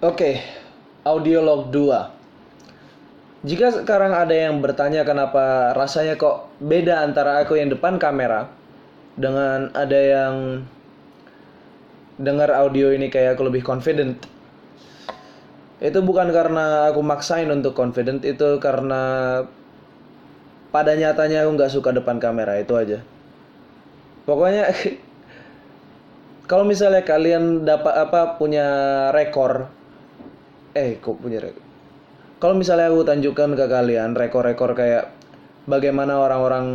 Oke, audiolog 2. Jika sekarang ada yang bertanya kenapa rasanya kok beda antara aku yang depan kamera dengan ada yang dengar audio ini kayak aku lebih confident. Itu bukan karena aku maksain untuk confident, itu karena pada nyatanya aku nggak suka depan kamera itu aja. Pokoknya kalau misalnya kalian dapat apa punya rekor eh kok punya rekor kalau misalnya aku tunjukkan ke kalian rekor-rekor kayak bagaimana orang-orang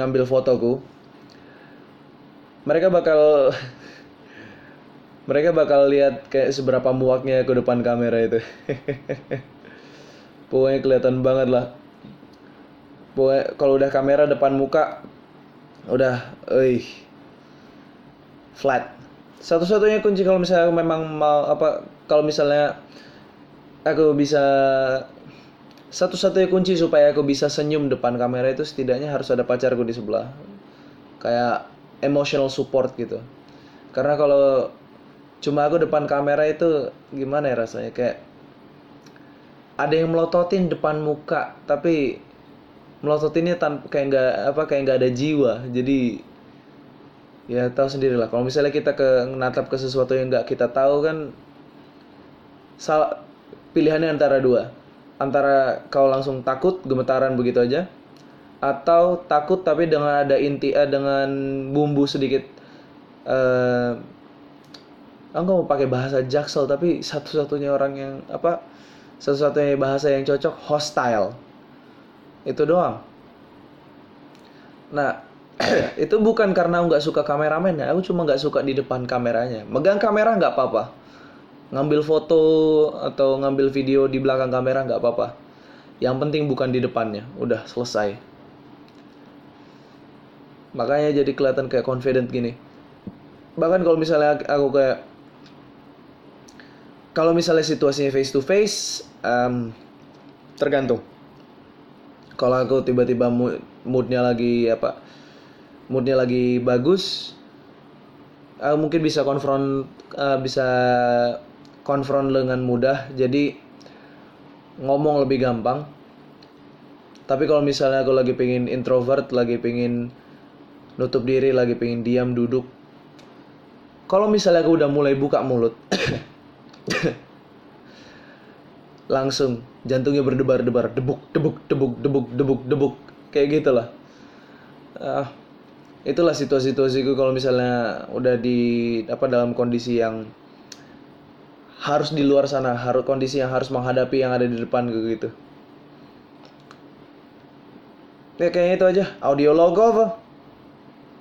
ngambil fotoku mereka bakal mereka bakal lihat kayak seberapa muaknya ke depan kamera itu. Pokoknya kelihatan banget lah. Pokoknya kalau udah kamera depan muka udah eh flat. Satu-satunya kunci kalau misalnya memang mau apa kalau misalnya aku bisa satu-satunya kunci supaya aku bisa senyum depan kamera itu setidaknya harus ada pacarku di sebelah. Kayak emotional support gitu. Karena kalau cuma aku depan kamera itu gimana ya rasanya? Kayak ada yang melototin depan muka tapi melototinnya tanpa kayak nggak apa kayak nggak ada jiwa. Jadi ya tahu sendiri lah. Kalau misalnya kita ke natap ke sesuatu yang nggak kita tahu kan pilihannya antara dua. Antara kau langsung takut gemetaran begitu aja atau takut tapi dengan ada inti eh, dengan bumbu sedikit eh uh, mau pakai bahasa jaksel tapi satu-satunya orang yang apa satu-satunya bahasa yang cocok hostile. Itu doang. Nah itu bukan karena nggak suka kameramen ya aku cuma nggak suka di depan kameranya. Megang kamera nggak apa-apa ngambil foto atau ngambil video di belakang kamera nggak apa-apa. Yang penting bukan di depannya. Udah selesai. Makanya jadi kelihatan kayak confident gini. Bahkan kalau misalnya aku kayak kalau misalnya situasinya face to face um, tergantung. Kalau aku tiba-tiba moodnya lagi apa moodnya lagi bagus aku mungkin bisa konfront uh, bisa konfront dengan mudah. Jadi ngomong lebih gampang. Tapi kalau misalnya aku lagi pengen introvert lagi pengen nutup diri lagi pengen diam duduk. Kalau misalnya aku udah mulai buka mulut langsung jantungnya berdebar-debar debuk debuk debuk debuk debuk debuk. Kayak gitulah. Uh, itulah situasi-situasiku kalau misalnya udah di apa dalam kondisi yang harus di luar sana harus kondisi yang harus menghadapi yang ada di depan gitu. Ya kayaknya itu aja. Audio logo apa